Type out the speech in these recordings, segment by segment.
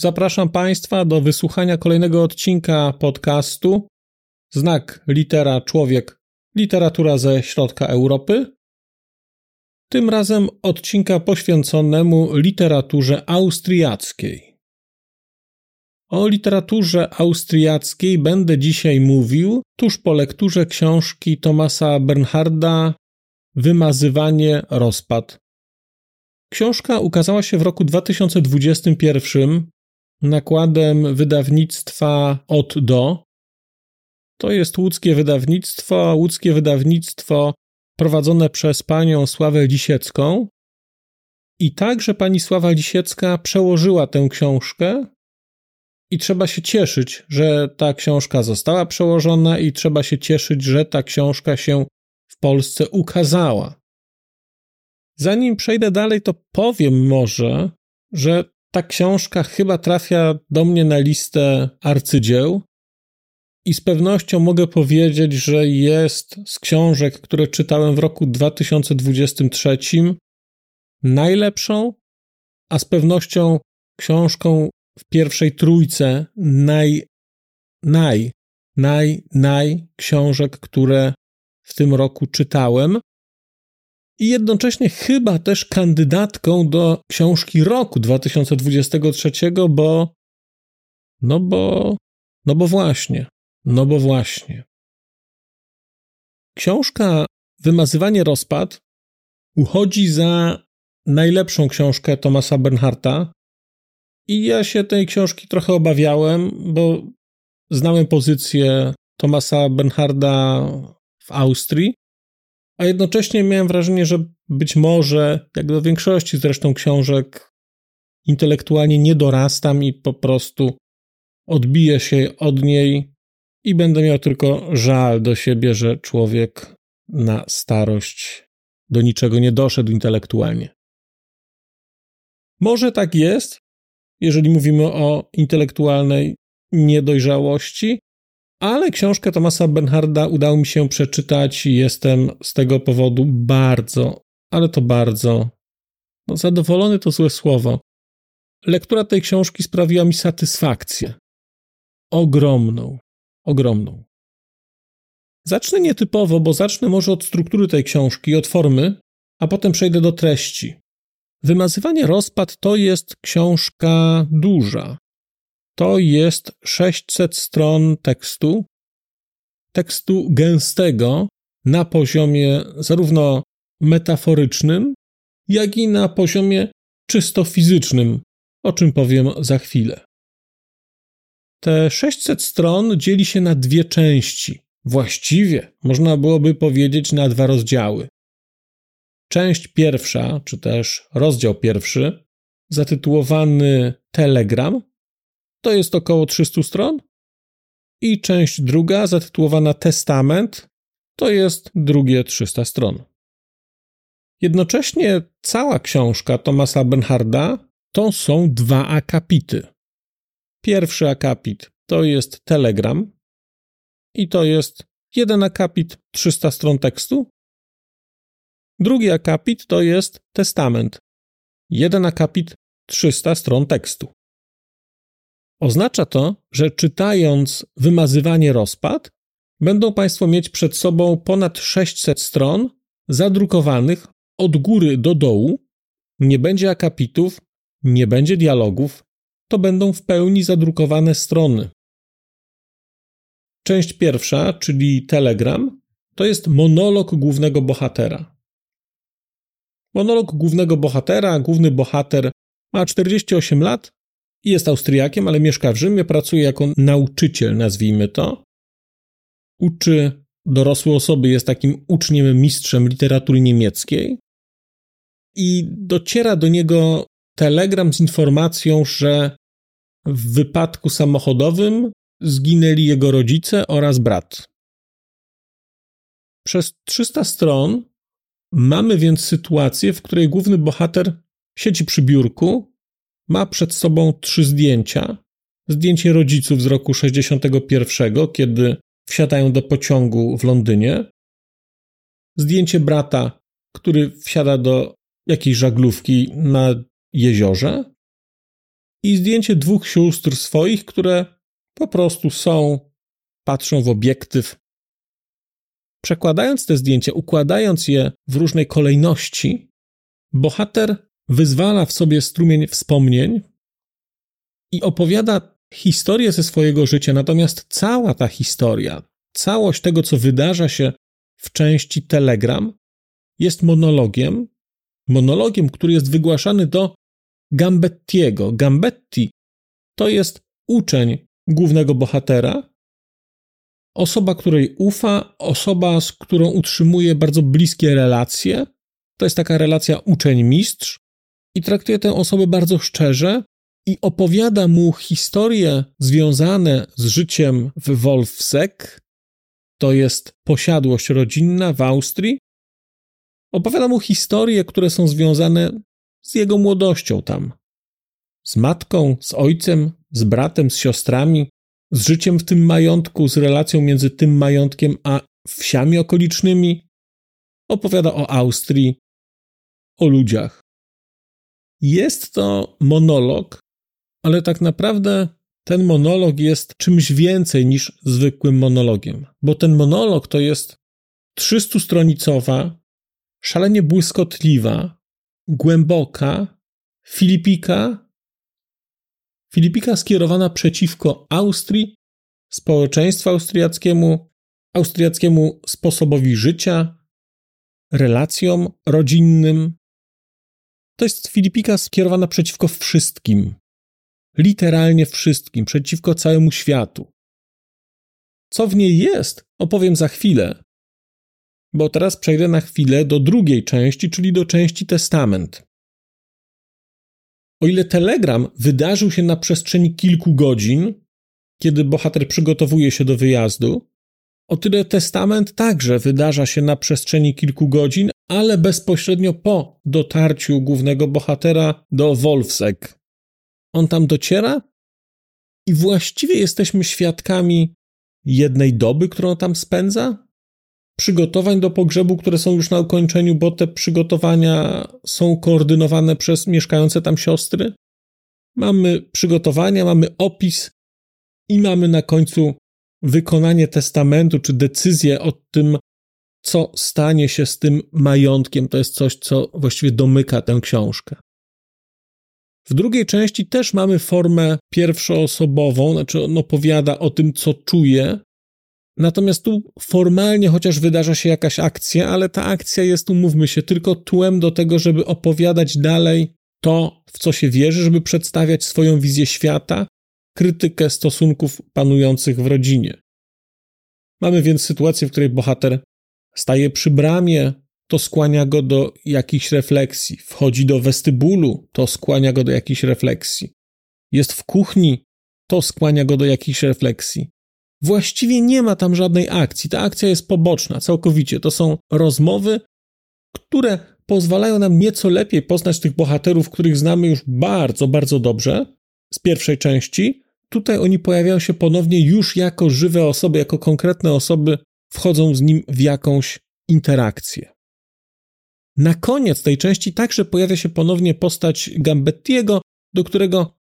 Zapraszam Państwa do wysłuchania kolejnego odcinka podcastu Znak litera człowiek literatura ze środka Europy. Tym razem odcinka poświęconemu literaturze austriackiej. O literaturze austriackiej będę dzisiaj mówił tuż po lekturze książki Tomasa Bernharda Wymazywanie rozpad. Książka ukazała się w roku 2021 nakładem wydawnictwa od do. To jest łódzkie wydawnictwo, łódzkie wydawnictwo prowadzone przez panią Sławę Lisiecką. I także pani Sława Lisiecka przełożyła tę książkę. I trzeba się cieszyć, że ta książka została przełożona, i trzeba się cieszyć, że ta książka się w Polsce ukazała. Zanim przejdę dalej, to powiem może, że ta książka chyba trafia do mnie na listę arcydzieł. I z pewnością mogę powiedzieć, że jest z książek, które czytałem w roku 2023, najlepszą, a z pewnością książką w pierwszej trójce naj, naj, naj, naj książek, które w tym roku czytałem i jednocześnie chyba też kandydatką do książki roku 2023, bo no bo no bo właśnie, no bo właśnie. Książka Wymazywanie rozpad uchodzi za najlepszą książkę Tomasa Bernharta i ja się tej książki trochę obawiałem, bo znałem pozycję Tomasa Bernharda w Austrii a jednocześnie miałem wrażenie, że być może, jak do większości zresztą książek, intelektualnie nie dorastam i po prostu odbiję się od niej i będę miał tylko żal do siebie, że człowiek na starość do niczego nie doszedł intelektualnie. Może tak jest, jeżeli mówimy o intelektualnej niedojrzałości, ale książkę Tomasa Bernharda udało mi się przeczytać i jestem z tego powodu bardzo, ale to bardzo no, zadowolony to złe słowo. Lektura tej książki sprawiła mi satysfakcję. Ogromną, ogromną. Zacznę nietypowo, bo zacznę może od struktury tej książki, od formy, a potem przejdę do treści. Wymazywanie rozpad to jest książka duża, to jest 600 stron tekstu, tekstu gęstego na poziomie zarówno metaforycznym, jak i na poziomie czysto fizycznym, o czym powiem za chwilę. Te 600 stron dzieli się na dwie części. Właściwie można byłoby powiedzieć na dwa rozdziały. Część pierwsza, czy też rozdział pierwszy, zatytułowany Telegram, to jest około 300 stron. I część druga, zatytułowana Testament, to jest drugie 300 stron. Jednocześnie cała książka Tomasa Bernharda to są dwa akapity. Pierwszy akapit to jest Telegram i to jest jeden akapit 300 stron tekstu. Drugi akapit to jest Testament. Jeden akapit 300 stron tekstu. Oznacza to, że czytając wymazywanie rozpad, będą Państwo mieć przed sobą ponad 600 stron zadrukowanych od góry do dołu. Nie będzie akapitów, nie będzie dialogów, to będą w pełni zadrukowane strony. Część pierwsza, czyli telegram, to jest monolog głównego bohatera. Monolog głównego bohatera, główny bohater ma 48 lat jest Austriakiem, ale mieszka w Rzymie, pracuje jako nauczyciel, nazwijmy to. Uczy dorosłe osoby, jest takim uczniem, mistrzem literatury niemieckiej. I dociera do niego telegram z informacją, że w wypadku samochodowym zginęli jego rodzice oraz brat. Przez 300 stron mamy więc sytuację, w której główny bohater siedzi przy biurku, ma przed sobą trzy zdjęcia. Zdjęcie rodziców z roku 61, kiedy wsiadają do pociągu w Londynie. Zdjęcie brata, który wsiada do jakiejś żaglówki na jeziorze. I zdjęcie dwóch sióstr swoich, które po prostu są, patrzą w obiektyw. Przekładając te zdjęcia, układając je w różnej kolejności, bohater wyzwala w sobie strumień wspomnień i opowiada historię ze swojego życia, natomiast cała ta historia, całość tego, co wydarza się w części Telegram, jest monologiem, monologiem, który jest wygłaszany do Gambettiego. Gambetti to jest uczeń głównego bohatera, osoba, której ufa, osoba, z którą utrzymuje bardzo bliskie relacje. To jest taka relacja uczeń-mistrz i traktuje tę osobę bardzo szczerze i opowiada mu historie związane z życiem w Wolfsek. To jest posiadłość rodzinna w Austrii. Opowiada mu historie, które są związane z jego młodością tam. Z matką, z ojcem, z bratem, z siostrami, z życiem w tym majątku, z relacją między tym majątkiem a wsiami okolicznymi. Opowiada o Austrii, o ludziach. Jest to monolog, ale tak naprawdę ten monolog jest czymś więcej niż zwykłym monologiem, bo ten monolog to jest 300-stronicowa, szalenie błyskotliwa, głęboka filipika, filipika skierowana przeciwko Austrii, społeczeństwu austriackiemu, austriackiemu sposobowi życia, relacjom rodzinnym. To jest filipika skierowana przeciwko wszystkim, literalnie wszystkim, przeciwko całemu światu. Co w niej jest, opowiem za chwilę, bo teraz przejdę na chwilę do drugiej części, czyli do części Testament. O ile telegram wydarzył się na przestrzeni kilku godzin, kiedy bohater przygotowuje się do wyjazdu, o tyle testament także wydarza się na przestrzeni kilku godzin, ale bezpośrednio po dotarciu głównego bohatera do Wolfsek. On tam dociera i właściwie jesteśmy świadkami jednej doby, którą tam spędza, przygotowań do pogrzebu, które są już na ukończeniu, bo te przygotowania są koordynowane przez mieszkające tam siostry. Mamy przygotowania, mamy opis i mamy na końcu wykonanie testamentu czy decyzję o tym, co stanie się z tym majątkiem. To jest coś, co właściwie domyka tę książkę. W drugiej części też mamy formę pierwszoosobową, znaczy on opowiada o tym, co czuje, Natomiast tu formalnie chociaż wydarza się jakaś akcja, ale ta akcja jest, umówmy się, tylko tłem do tego, żeby opowiadać dalej to, w co się wierzy, żeby przedstawiać swoją wizję świata, krytykę stosunków panujących w rodzinie. Mamy więc sytuację, w której bohater staje przy bramie, to skłania go do jakichś refleksji. Wchodzi do westybulu, to skłania go do jakichś refleksji. Jest w kuchni, to skłania go do jakichś refleksji. Właściwie nie ma tam żadnej akcji. Ta akcja jest poboczna całkowicie. To są rozmowy, które pozwalają nam nieco lepiej poznać tych bohaterów, których znamy już bardzo, bardzo dobrze z pierwszej części. Tutaj oni pojawiają się ponownie już jako żywe osoby, jako konkretne osoby, wchodzą z nim w jakąś interakcję. Na koniec tej części także pojawia się ponownie postać Gambettiego, do którego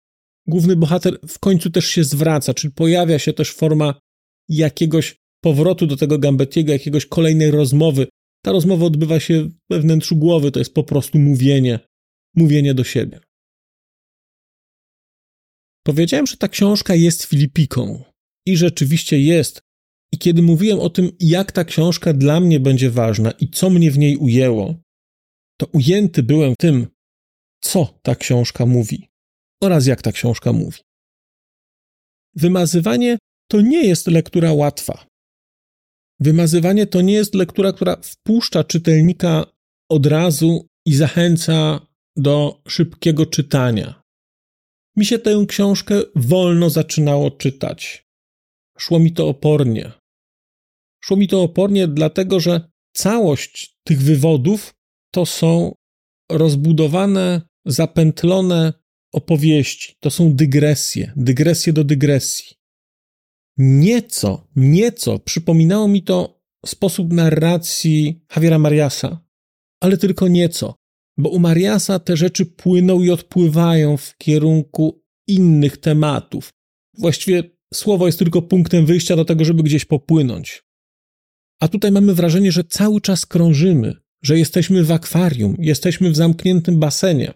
główny bohater w końcu też się zwraca, czyli pojawia się też forma jakiegoś powrotu do tego Gambettiego, jakiegoś kolejnej rozmowy. Ta rozmowa odbywa się we wnętrzu głowy, to jest po prostu mówienie, mówienie do siebie. Powiedziałem, że ta książka jest Filipiką i rzeczywiście jest. I kiedy mówiłem o tym, jak ta książka dla mnie będzie ważna i co mnie w niej ujęło, to ujęty byłem tym, co ta książka mówi oraz jak ta książka mówi. Wymazywanie to nie jest lektura łatwa. Wymazywanie to nie jest lektura, która wpuszcza czytelnika od razu i zachęca do szybkiego czytania. Mi się tę książkę wolno zaczynało czytać. szło mi to opornie. Szło mi to opornie, dlatego że całość tych wywodów to są rozbudowane, zapętlone opowieści, to są dygresje, dygresje do dygresji. Nieco, nieco przypominało mi to sposób narracji Javiera Mariasa, ale tylko nieco, bo u Mariasa te rzeczy płyną i odpływają w kierunku innych tematów. Właściwie słowo jest tylko punktem wyjścia do tego, żeby gdzieś popłynąć. A tutaj mamy wrażenie, że cały czas krążymy, że jesteśmy w akwarium, jesteśmy w zamkniętym basenie,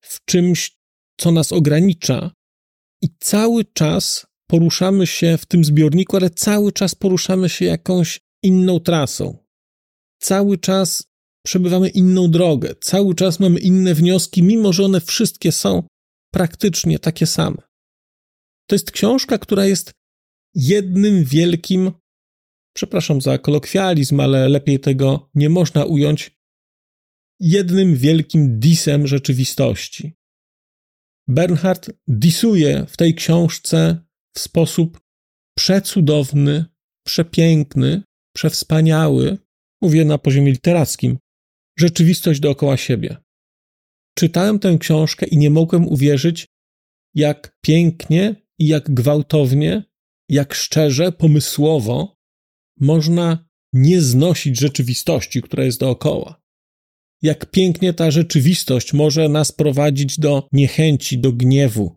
w czymś, co nas ogranicza, i cały czas poruszamy się w tym zbiorniku, ale cały czas poruszamy się jakąś inną trasą. Cały czas przebywamy inną drogę, cały czas mamy inne wnioski, mimo że one wszystkie są praktycznie takie same. To jest książka, która jest jednym wielkim, przepraszam za kolokwializm, ale lepiej tego nie można ująć, jednym wielkim disem rzeczywistości. Bernhard disuje w tej książce w sposób przecudowny, przepiękny, przewspaniały, mówię na poziomie literackim, rzeczywistość dookoła siebie. Czytałem tę książkę i nie mogłem uwierzyć, jak pięknie i jak gwałtownie, jak szczerze, pomysłowo można nie znosić rzeczywistości, która jest dookoła. Jak pięknie ta rzeczywistość może nas prowadzić do niechęci, do gniewu,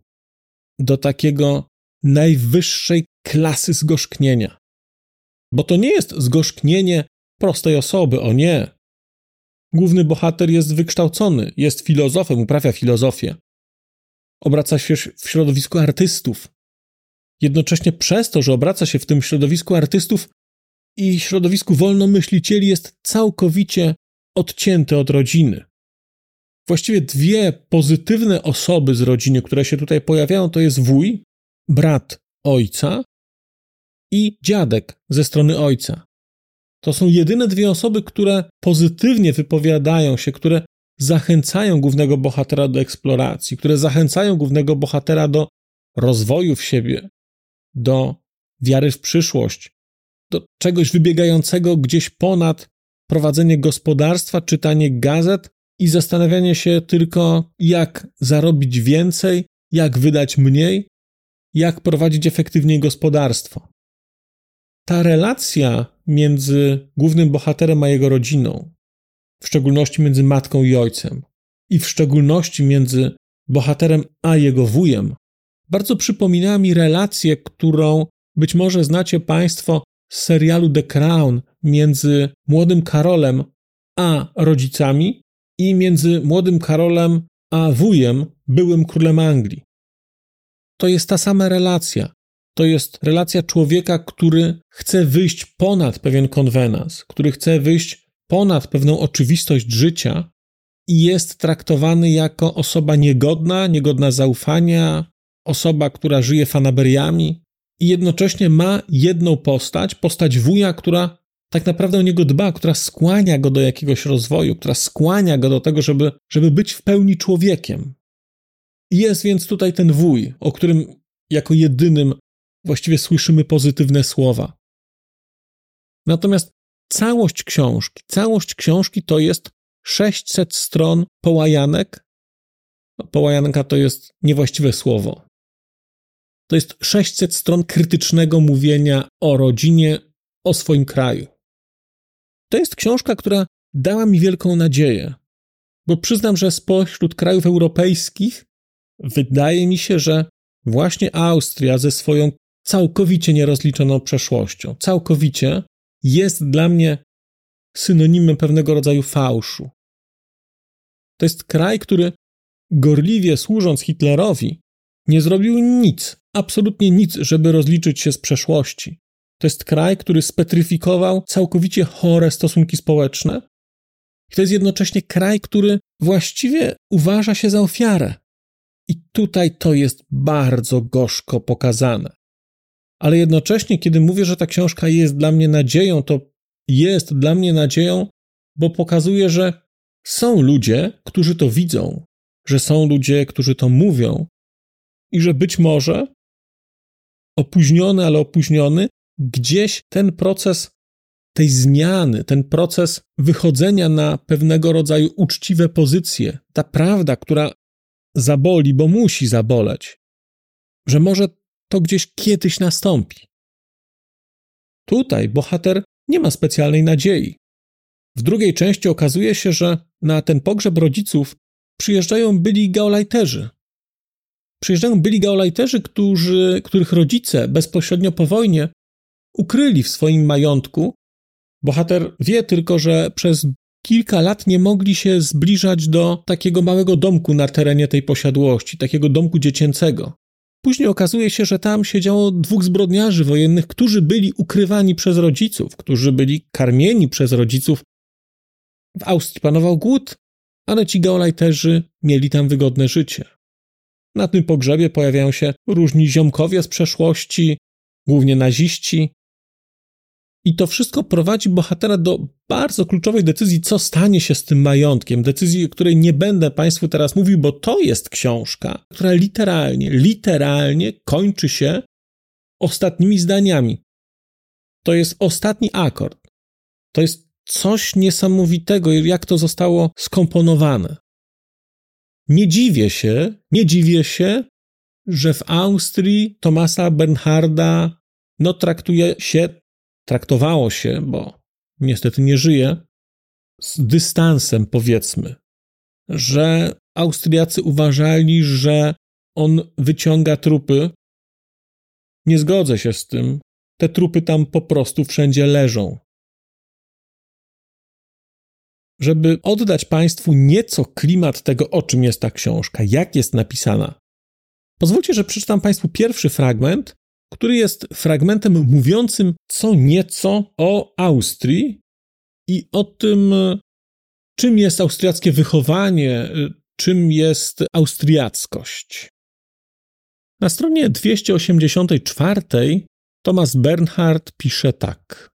do takiego najwyższej klasy zgorzknienia. Bo to nie jest zgorzknienie prostej osoby, o nie. Główny bohater jest wykształcony, jest filozofem, uprawia filozofię. Obraca się w środowisku artystów. Jednocześnie przez to, że obraca się w tym środowisku artystów i środowisku wolnomyślicieli, jest całkowicie odcięty od rodziny. Właściwie dwie pozytywne osoby z rodziny, które się tutaj pojawiają, to jest wuj, brat ojca i dziadek ze strony ojca. To są jedyne dwie osoby, które pozytywnie wypowiadają się, które zachęcają głównego bohatera do eksploracji, które zachęcają głównego bohatera do rozwoju w siebie, do wiary w przyszłość, do czegoś wybiegającego gdzieś ponad prowadzenie gospodarstwa, czytanie gazet i zastanawianie się tylko, jak zarobić więcej, jak wydać mniej, jak prowadzić efektywniej gospodarstwo. Ta relacja między głównym bohaterem a jego rodziną, w szczególności między matką i ojcem, i w szczególności między bohaterem a jego wujem, bardzo przypomina mi relację, którą być może znacie Państwo z serialu The Crown między młodym Karolem a rodzicami i między młodym Karolem a wujem, byłym królem Anglii. To jest ta sama relacja. To jest relacja człowieka, który chce wyjść ponad pewien konwenans, który chce wyjść ponad pewną oczywistość życia i jest traktowany jako osoba niegodna, niegodna zaufania, osoba, która żyje fanaberiami i jednocześnie ma jedną postać, postać wuja, która tak naprawdę o niego dba, która skłania go do jakiegoś rozwoju, która skłania go do tego, żeby, żeby być w pełni człowiekiem. Jest więc tutaj ten wuj, o którym jako jedynym właściwie słyszymy pozytywne słowa. Natomiast całość książki, całość książki to jest 600 stron połajanek. No, połajanka to jest niewłaściwe słowo. To jest 600 stron krytycznego mówienia o rodzinie, o swoim kraju. To jest książka, która dała mi wielką nadzieję, bo przyznam, że spośród krajów europejskich wydaje mi się, że właśnie Austria ze swoją całkowicie nierozliczoną przeszłością, całkowicie jest dla mnie synonimem pewnego rodzaju fałszu. To jest kraj, który gorliwie służąc Hitlerowi, nie zrobił nic, absolutnie nic, żeby rozliczyć się z przeszłości. To jest kraj, który spetryfikował całkowicie chore stosunki społeczne. I to jest jednocześnie kraj, który właściwie uważa się za ofiarę. I tutaj to jest bardzo gorzko pokazane. Ale jednocześnie, kiedy mówię, że ta książka jest dla mnie nadzieją, to jest dla mnie nadzieją, bo pokazuje, że są ludzie, którzy to widzą, że są ludzie, którzy to mówią i że być może opóźniony, ale opóźniony, gdzieś ten proces tej zmiany, ten proces wychodzenia na pewnego rodzaju uczciwe pozycje, ta prawda, która zaboli, bo musi zaboleć, że może to gdzieś kiedyś nastąpi. Tutaj bohater nie ma specjalnej nadziei. W drugiej części okazuje się, że na ten pogrzeb rodziców przyjeżdżają byli geolajterzy. Przyjeżdżają byli geolajterzy, którzy, których rodzice bezpośrednio po wojnie ukryli w swoim majątku. Bohater wie tylko, że przez kilka lat nie mogli się zbliżać do takiego małego domku na terenie tej posiadłości, takiego domku dziecięcego. Później okazuje się, że tam siedziało dwóch zbrodniarzy wojennych, którzy byli ukrywani przez rodziców, którzy byli karmieni przez rodziców. W Austrii panował głód, ale ci geolajterzy mieli tam wygodne życie. Na tym pogrzebie pojawiają się różni ziomkowie z przeszłości, głównie naziści. I to wszystko prowadzi bohatera do bardzo kluczowej decyzji, co stanie się z tym majątkiem. Decyzji, o której nie będę Państwu teraz mówił, bo to jest książka, która literalnie, literalnie kończy się ostatnimi zdaniami. To jest ostatni akord. To jest coś niesamowitego, jak to zostało skomponowane. Nie dziwię się, nie dziwię się, że w Austrii Tomasa Bernharda no, traktuje się, traktowało się, bo niestety nie żyje, z dystansem powiedzmy, że Austriacy uważali, że on wyciąga trupy. Nie zgodzę się z tym. Te trupy tam po prostu wszędzie leżą żeby oddać Państwu nieco klimat tego, o czym jest ta książka, jak jest napisana. Pozwólcie, że przeczytam Państwu pierwszy fragment, który jest fragmentem mówiącym co nieco o Austrii i o tym, czym jest austriackie wychowanie, czym jest austriackość. Na stronie 284 Thomas Bernhard pisze tak.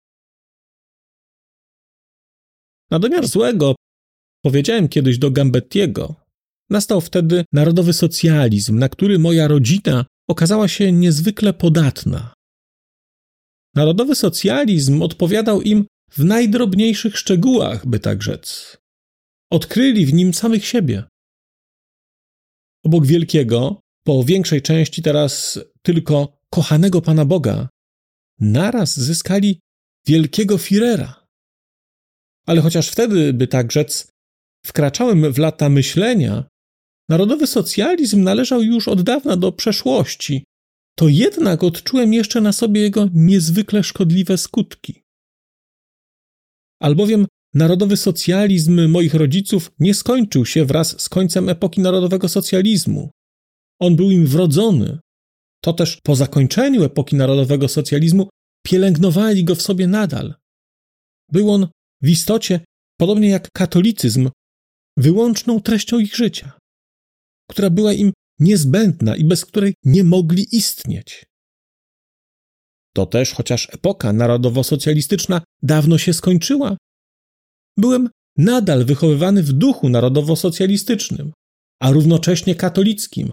Na domiar złego, powiedziałem kiedyś do Gambettiego, nastał wtedy narodowy socjalizm, na który moja rodzina okazała się niezwykle podatna. Narodowy socjalizm odpowiadał im w najdrobniejszych szczegółach, by tak rzec. Odkryli w nim samych siebie. Obok wielkiego, po większej części teraz tylko kochanego Pana Boga, naraz zyskali wielkiego Firera ale chociaż wtedy, by tak rzec, wkraczałem w lata myślenia, narodowy socjalizm należał już od dawna do przeszłości, to jednak odczułem jeszcze na sobie jego niezwykle szkodliwe skutki. Albowiem narodowy socjalizm moich rodziców nie skończył się wraz z końcem epoki narodowego socjalizmu. On był im wrodzony. To też po zakończeniu epoki narodowego socjalizmu pielęgnowali go w sobie nadal. Był on w istocie, podobnie jak katolicyzm, wyłączną treścią ich życia, która była im niezbędna i bez której nie mogli istnieć. To też, chociaż epoka narodowo-socjalistyczna dawno się skończyła, byłem nadal wychowywany w duchu narodowo-socjalistycznym, a równocześnie katolickim,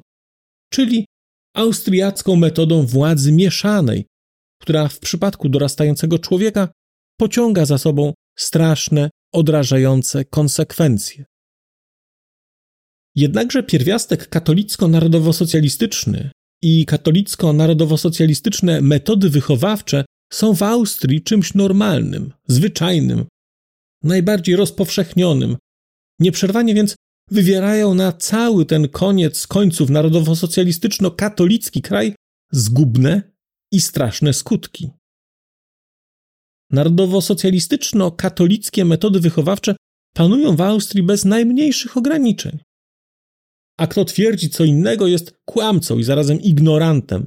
czyli austriacką metodą władzy mieszanej, która w przypadku dorastającego człowieka pociąga za sobą straszne, odrażające konsekwencje. Jednakże pierwiastek katolicko-narodowo-socjalistyczny i katolicko-narodowo-socjalistyczne metody wychowawcze są w Austrii czymś normalnym, zwyczajnym, najbardziej rozpowszechnionym. Nieprzerwanie więc wywierają na cały ten koniec końców narodowo-socjalistyczno-katolicki kraj zgubne i straszne skutki. Narodowo-socjalistyczno-katolickie metody wychowawcze panują w Austrii bez najmniejszych ograniczeń. A kto twierdzi co innego, jest kłamcą i zarazem ignorantem.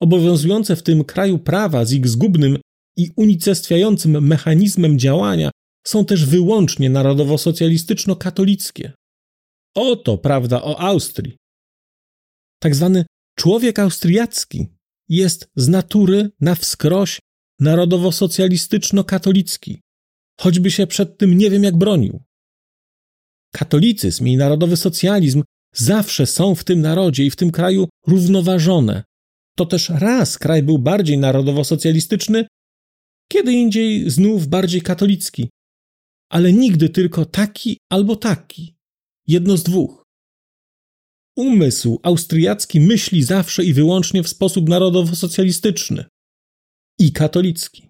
Obowiązujące w tym kraju prawa z ich zgubnym i unicestwiającym mechanizmem działania są też wyłącznie narodowo-socjalistyczno-katolickie. Oto prawda o Austrii. Tak zwany człowiek austriacki jest z natury na wskroś narodowo-socjalistyczno-katolicki, choćby się przed tym nie wiem jak bronił. Katolicyzm i narodowy socjalizm zawsze są w tym narodzie i w tym kraju równoważone, to też raz kraj był bardziej narodowo-socjalistyczny, kiedy indziej znów bardziej katolicki, ale nigdy tylko taki albo taki, jedno z dwóch. Umysł austriacki myśli zawsze i wyłącznie w sposób narodowo-socjalistyczny i katolicki.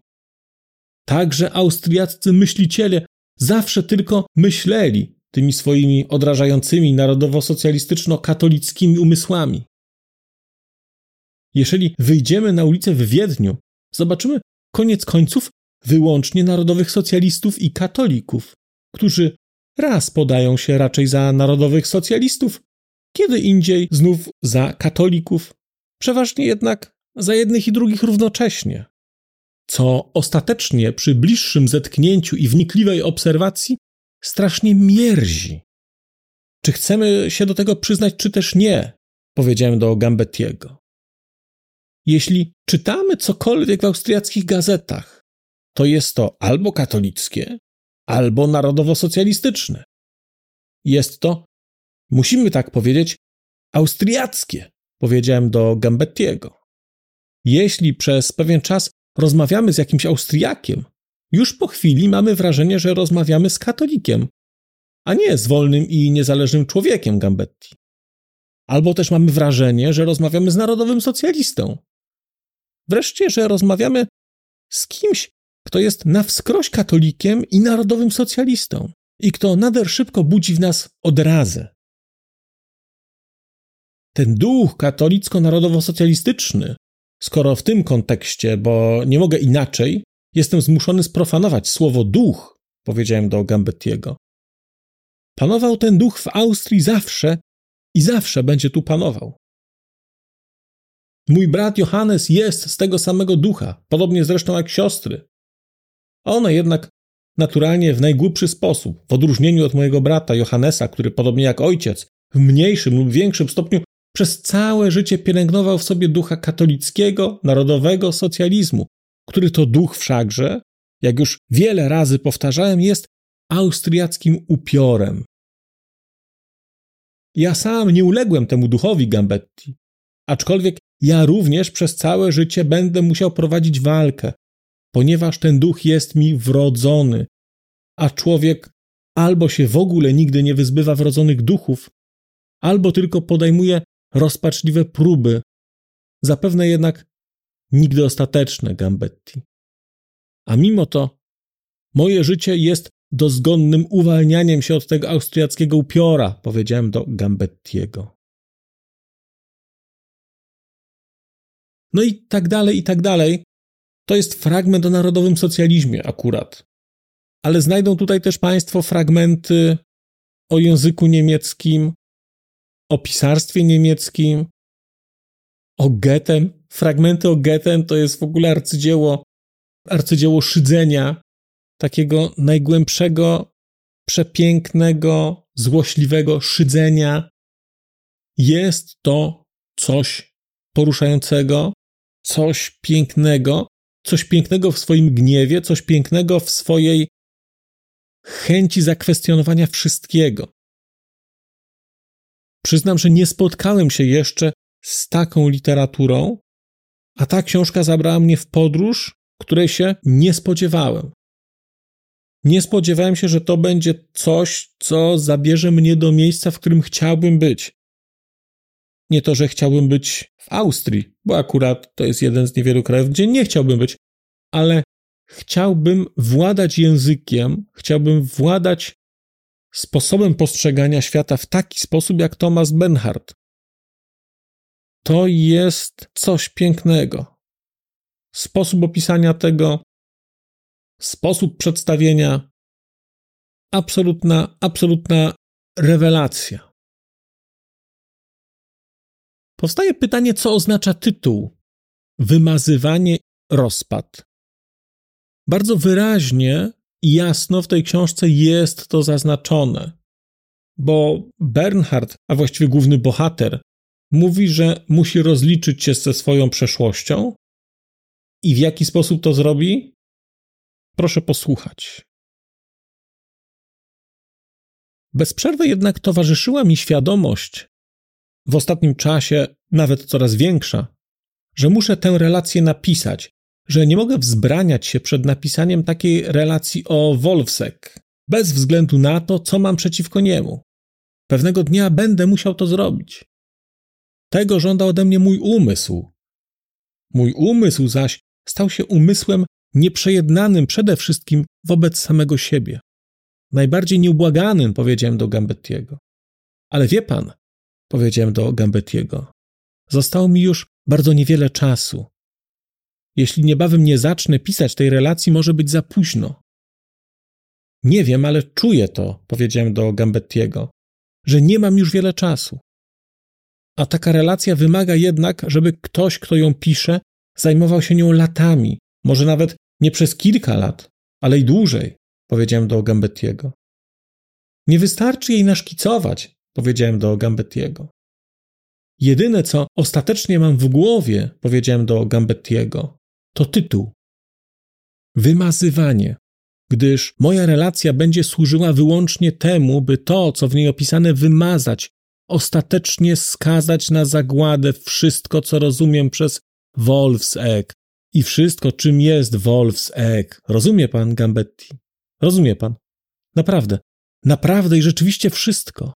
Także austriaccy myśliciele zawsze tylko myśleli tymi swoimi odrażającymi narodowo-socjalistyczno-katolickimi umysłami. Jeżeli wyjdziemy na ulicę w Wiedniu, zobaczymy koniec końców wyłącznie narodowych socjalistów i katolików, którzy raz podają się raczej za narodowych socjalistów, kiedy indziej znów za katolików, przeważnie jednak za jednych i drugich równocześnie. Co ostatecznie przy bliższym zetknięciu i wnikliwej obserwacji strasznie mierzi. Czy chcemy się do tego przyznać, czy też nie? Powiedziałem do Gambettiego. Jeśli czytamy cokolwiek w austriackich gazetach, to jest to albo katolickie, albo narodowo-socjalistyczne. Jest to, musimy tak powiedzieć, austriackie, powiedziałem do Gambettiego. Jeśli przez pewien czas rozmawiamy z jakimś Austriakiem, już po chwili mamy wrażenie, że rozmawiamy z katolikiem, a nie z wolnym i niezależnym człowiekiem Gambetti. Albo też mamy wrażenie, że rozmawiamy z narodowym socjalistą. Wreszcie, że rozmawiamy z kimś, kto jest na wskroś katolikiem i narodowym socjalistą i kto nader szybko budzi w nas odrazę. Ten duch katolicko-narodowo-socjalistyczny, skoro w tym kontekście, bo nie mogę inaczej, jestem zmuszony sprofanować słowo duch, powiedziałem do Gambettiego. Panował ten duch w Austrii zawsze i zawsze będzie tu panował. Mój brat Johannes jest z tego samego ducha, podobnie zresztą jak siostry. One jednak naturalnie w najgłupszy sposób, w odróżnieniu od mojego brata Johannesa, który podobnie jak ojciec, w mniejszym lub większym stopniu przez całe życie pielęgnował w sobie ducha katolickiego, narodowego socjalizmu, który to duch wszakże, jak już wiele razy powtarzałem, jest austriackim upiorem. Ja sam nie uległem temu duchowi Gambetti, aczkolwiek ja również przez całe życie będę musiał prowadzić walkę, ponieważ ten duch jest mi wrodzony, a człowiek albo się w ogóle nigdy nie wyzbywa wrodzonych duchów, albo tylko podejmuje rozpaczliwe próby, zapewne jednak nigdy ostateczne, Gambetti. A mimo to moje życie jest dozgonnym uwalnianiem się od tego austriackiego upiora, powiedziałem do Gambettiego. No i tak dalej, i tak dalej. To jest fragment o narodowym socjalizmie akurat. Ale znajdą tutaj też Państwo fragmenty o języku niemieckim, o pisarstwie niemieckim, o Goethem. Fragmenty o Goethem to jest w ogóle arcydzieło, arcydzieło szydzenia, takiego najgłębszego, przepięknego, złośliwego szydzenia. Jest to coś poruszającego, coś pięknego, coś pięknego w swoim gniewie, coś pięknego w swojej chęci zakwestionowania wszystkiego. Przyznam, że nie spotkałem się jeszcze z taką literaturą, a ta książka zabrała mnie w podróż, której się nie spodziewałem. Nie spodziewałem się, że to będzie coś, co zabierze mnie do miejsca, w którym chciałbym być. Nie to, że chciałbym być w Austrii, bo akurat to jest jeden z niewielu krajów, gdzie nie chciałbym być, ale chciałbym władać językiem, chciałbym władać sposobem postrzegania świata w taki sposób jak Thomas Bernhard. To jest coś pięknego. Sposób opisania tego, sposób przedstawienia, absolutna, absolutna rewelacja. Powstaje pytanie, co oznacza tytuł Wymazywanie rozpad. Bardzo wyraźnie i jasno w tej książce jest to zaznaczone, bo Bernhard, a właściwie główny bohater, mówi, że musi rozliczyć się ze swoją przeszłością. I w jaki sposób to zrobi? Proszę posłuchać. Bez przerwy jednak towarzyszyła mi świadomość, w ostatnim czasie nawet coraz większa, że muszę tę relację napisać, że nie mogę wzbraniać się przed napisaniem takiej relacji o Wolfsek, bez względu na to, co mam przeciwko niemu. Pewnego dnia będę musiał to zrobić. Tego żąda ode mnie mój umysł. Mój umysł zaś stał się umysłem nieprzejednanym przede wszystkim wobec samego siebie. Najbardziej nieubłaganym, powiedziałem do Gambettiego. Ale wie pan, powiedziałem do Gambettiego, zostało mi już bardzo niewiele czasu. Jeśli niebawem nie zacznę pisać tej relacji, może być za późno. Nie wiem, ale czuję to, powiedziałem do Gambettiego, że nie mam już wiele czasu. A taka relacja wymaga jednak, żeby ktoś, kto ją pisze, zajmował się nią latami, może nawet nie przez kilka lat, ale i dłużej, powiedziałem do Gambettiego. Nie wystarczy jej naszkicować, powiedziałem do Gambettiego. Jedyne, co ostatecznie mam w głowie, powiedziałem do Gambettiego, to tytuł. Wymazywanie, gdyż moja relacja będzie służyła wyłącznie temu, by to, co w niej opisane, wymazać, ostatecznie skazać na zagładę wszystko, co rozumiem przez Wolfsegg i wszystko, czym jest Wolfsegg. Rozumie pan, Gambetti? Rozumie pan? Naprawdę. Naprawdę i rzeczywiście wszystko.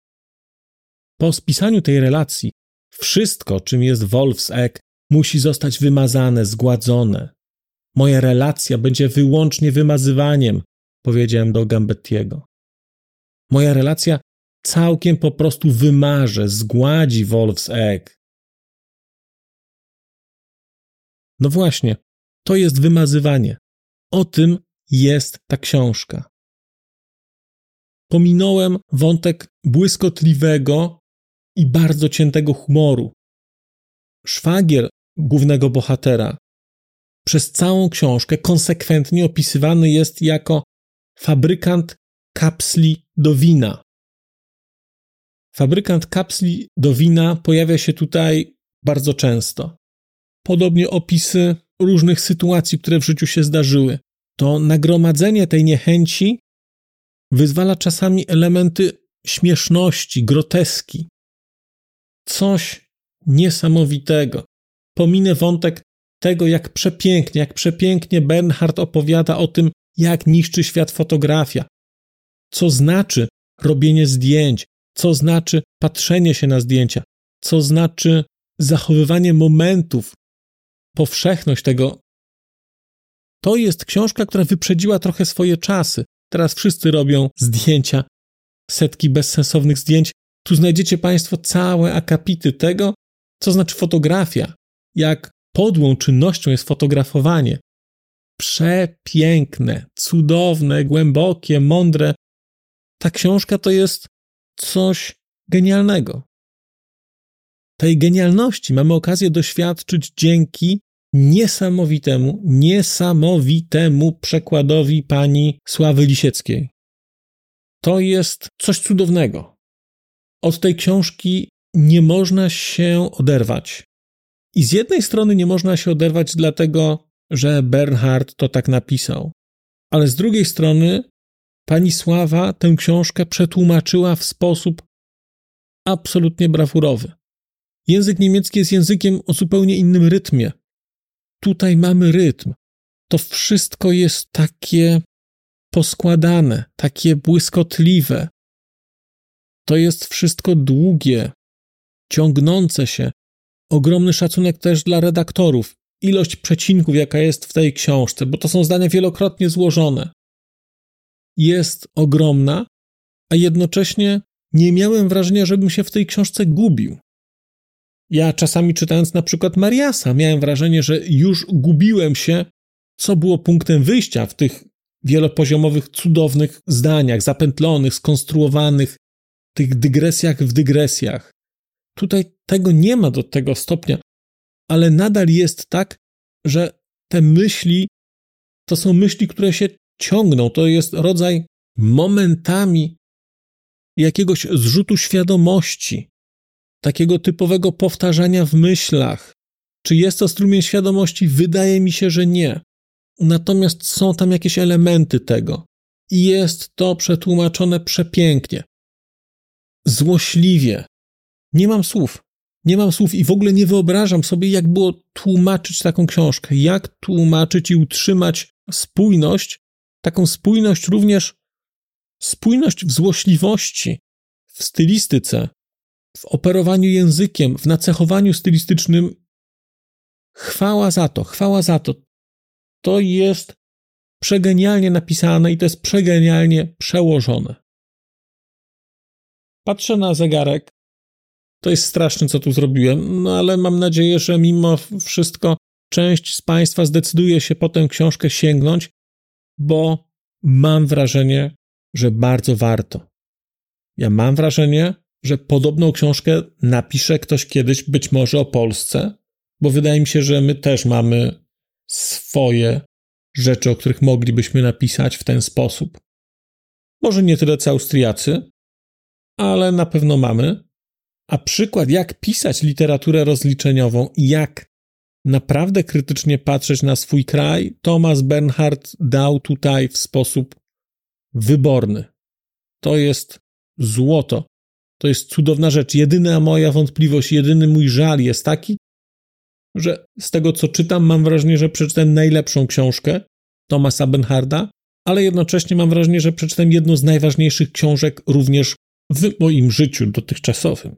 Po spisaniu tej relacji, wszystko, czym jest Wolfsegg, musi zostać wymazane, zgładzone. Moja relacja będzie wyłącznie wymazywaniem, powiedziałem do Gambettiego. Moja relacja całkiem po prostu wymarze, zgładzi Wolfsegg. No właśnie, to jest wymazywanie. O tym jest ta książka. Pominąłem wątek błyskotliwego i bardzo ciętego humoru. Szwagier głównego bohatera przez całą książkę konsekwentnie opisywany jest jako fabrykant kapsli do wina. Fabrykant kapsli do wina pojawia się tutaj bardzo często. Podobnie opisy różnych sytuacji, które w życiu się zdarzyły. To nagromadzenie tej niechęci wyzwala czasami elementy śmieszności, groteski. Coś niesamowitego. Pominę wątek tego, jak przepięknie, jak przepięknie Bernhard opowiada o tym, jak niszczy świat fotografia. Co znaczy robienie zdjęć, co znaczy patrzenie się na zdjęcia, co znaczy zachowywanie momentów, powszechność tego. To jest książka, która wyprzedziła trochę swoje czasy. Teraz wszyscy robią zdjęcia, setki bezsensownych zdjęć. Tu znajdziecie Państwo całe akapity tego, co znaczy fotografia, jak podłą czynnością jest fotografowanie. Przepiękne, cudowne, głębokie, mądre. Ta książka to jest coś genialnego. Tej genialności mamy okazję doświadczyć dzięki niesamowitemu, niesamowitemu przekładowi pani Sławy Lisieckiej. To jest coś cudownego. Od tej książki nie można się oderwać. I z jednej strony nie można się oderwać, dlatego że Bernhard to tak napisał, ale z drugiej strony pani Sława tę książkę przetłumaczyła w sposób absolutnie brawurowy. Język niemiecki jest językiem o zupełnie innym rytmie. Tutaj mamy rytm. To wszystko jest takie poskładane, takie błyskotliwe. To jest wszystko długie, ciągnące się. Ogromny szacunek też dla redaktorów. Ilość przecinków, jaka jest w tej książce, bo to są zdania wielokrotnie złożone, jest ogromna, a jednocześnie nie miałem wrażenia, żebym się w tej książce gubił. Ja czasami czytając na przykład Mariasa, miałem wrażenie, że już gubiłem się, co było punktem wyjścia w tych wielopoziomowych, cudownych zdaniach, zapętlonych, skonstruowanych, tych dygresjach w dygresjach. Tutaj tego nie ma do tego stopnia, ale nadal jest tak, że te myśli to są myśli, które się ciągną. To jest rodzaj momentami jakiegoś zrzutu świadomości, takiego typowego powtarzania w myślach. Czy jest to strumień świadomości? Wydaje mi się, że nie. Natomiast są tam jakieś elementy tego. I jest to przetłumaczone przepięknie. Złośliwie. Nie mam słów. Nie mam słów i w ogóle nie wyobrażam sobie, jak było tłumaczyć taką książkę, jak tłumaczyć i utrzymać spójność, taką spójność również, spójność w złośliwości, w stylistyce, w operowaniu językiem, w nacechowaniu stylistycznym. Chwała za to, chwała za to. To jest przegenialnie napisane i to jest przegenialnie przełożone. Patrzę na zegarek. To jest straszne, co tu zrobiłem, no ale mam nadzieję, że mimo wszystko część z Państwa zdecyduje się po tę książkę sięgnąć, bo mam wrażenie, że bardzo warto. Ja mam wrażenie, że podobną książkę napisze ktoś kiedyś, być może o Polsce, bo wydaje mi się, że my też mamy swoje rzeczy, o których moglibyśmy napisać w ten sposób. Może nie tyle co Austriacy, ale na pewno mamy. A przykład, jak pisać literaturę rozliczeniową jak naprawdę krytycznie patrzeć na swój kraj, Thomas Bernhard dał tutaj w sposób wyborny. To jest złoto. To jest cudowna rzecz. Jedyna moja wątpliwość, jedyny mój żal jest taki, że z tego co czytam, mam wrażenie, że przeczytałem najlepszą książkę Thomasa Benharda, ale jednocześnie mam wrażenie, że przeczytałem jedną z najważniejszych książek również w moim życiu dotychczasowym.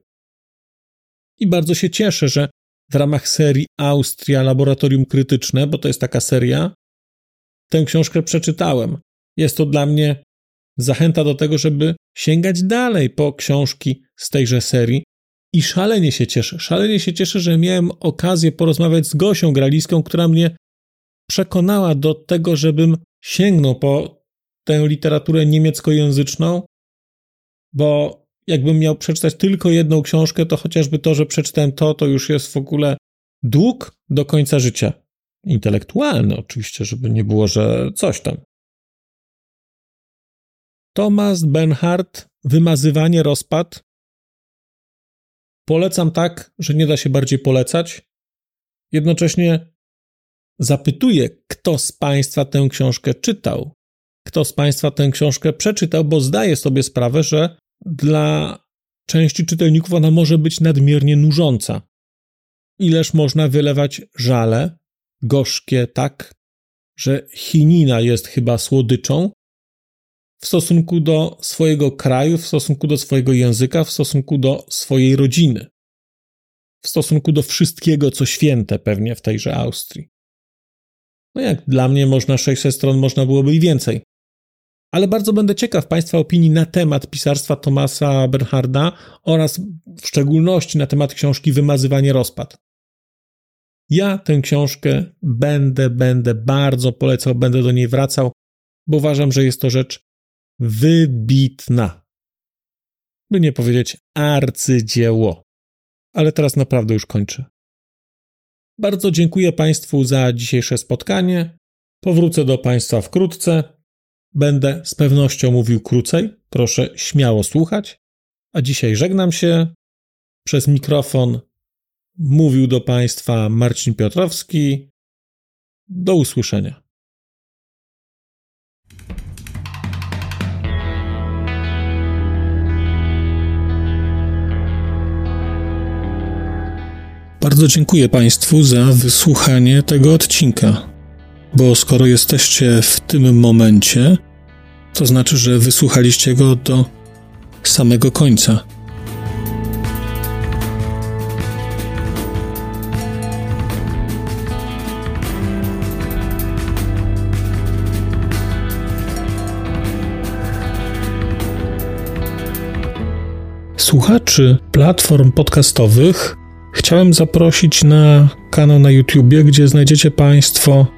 I bardzo się cieszę, że w ramach serii Austria Laboratorium Krytyczne, bo to jest taka seria, tę książkę przeczytałem. Jest to dla mnie zachęta do tego, żeby sięgać dalej po książki z tejże serii. I szalenie się cieszę, szalenie się cieszę, że miałem okazję porozmawiać z Gosią Graliską, która mnie przekonała do tego, żebym sięgnął po tę literaturę niemieckojęzyczną, bo jakbym miał przeczytać tylko jedną książkę, to chociażby to, że przeczytałem to, to już jest w ogóle dług do końca życia. Intelektualny oczywiście, żeby nie było, że coś tam. Thomas Benhart, Wymazywanie rozpad. Polecam tak, że nie da się bardziej polecać. Jednocześnie zapytuję, kto z Państwa tę książkę czytał. Kto z Państwa tę książkę przeczytał, bo zdaję sobie sprawę, że dla części czytelników ona może być nadmiernie nużąca. Ileż można wylewać żale, gorzkie tak, że chinina jest chyba słodyczą, w stosunku do swojego kraju, w stosunku do swojego języka, w stosunku do swojej rodziny, w stosunku do wszystkiego, co święte pewnie w tejże Austrii. No jak dla mnie można 600 stron, można byłoby i więcej. Ale bardzo będę ciekaw Państwa opinii na temat pisarstwa Tomasa Bernharda oraz w szczególności na temat książki Wymazywanie rozpad. Ja tę książkę będę, będę bardzo polecał, będę do niej wracał, bo uważam, że jest to rzecz wybitna. By nie powiedzieć arcydzieło. Ale teraz naprawdę już kończę. Bardzo dziękuję Państwu za dzisiejsze spotkanie. Powrócę do Państwa wkrótce. Będę z pewnością mówił krócej. Proszę śmiało słuchać. A dzisiaj żegnam się. Przez mikrofon mówił do Państwa Marcin Piotrowski. Do usłyszenia. Bardzo dziękuję Państwu za wysłuchanie tego odcinka, bo skoro jesteście w tym momencie, to znaczy, że wysłuchaliście go do samego końca. Słuchaczy platform podcastowych chciałem zaprosić na kanał na YouTubie, gdzie znajdziecie Państwo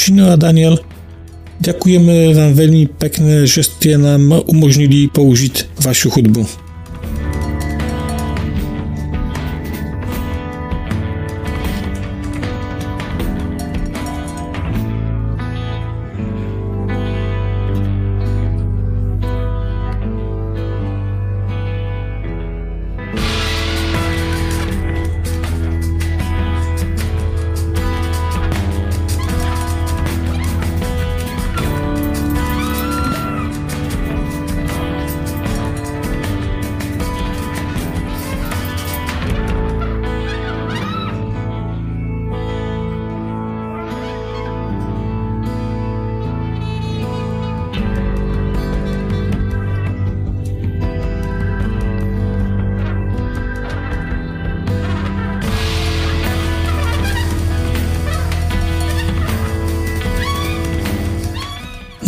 Shino a Daniel, děkujeme vám velmi pekne, že jste nám umožnili použít vašu hudbu.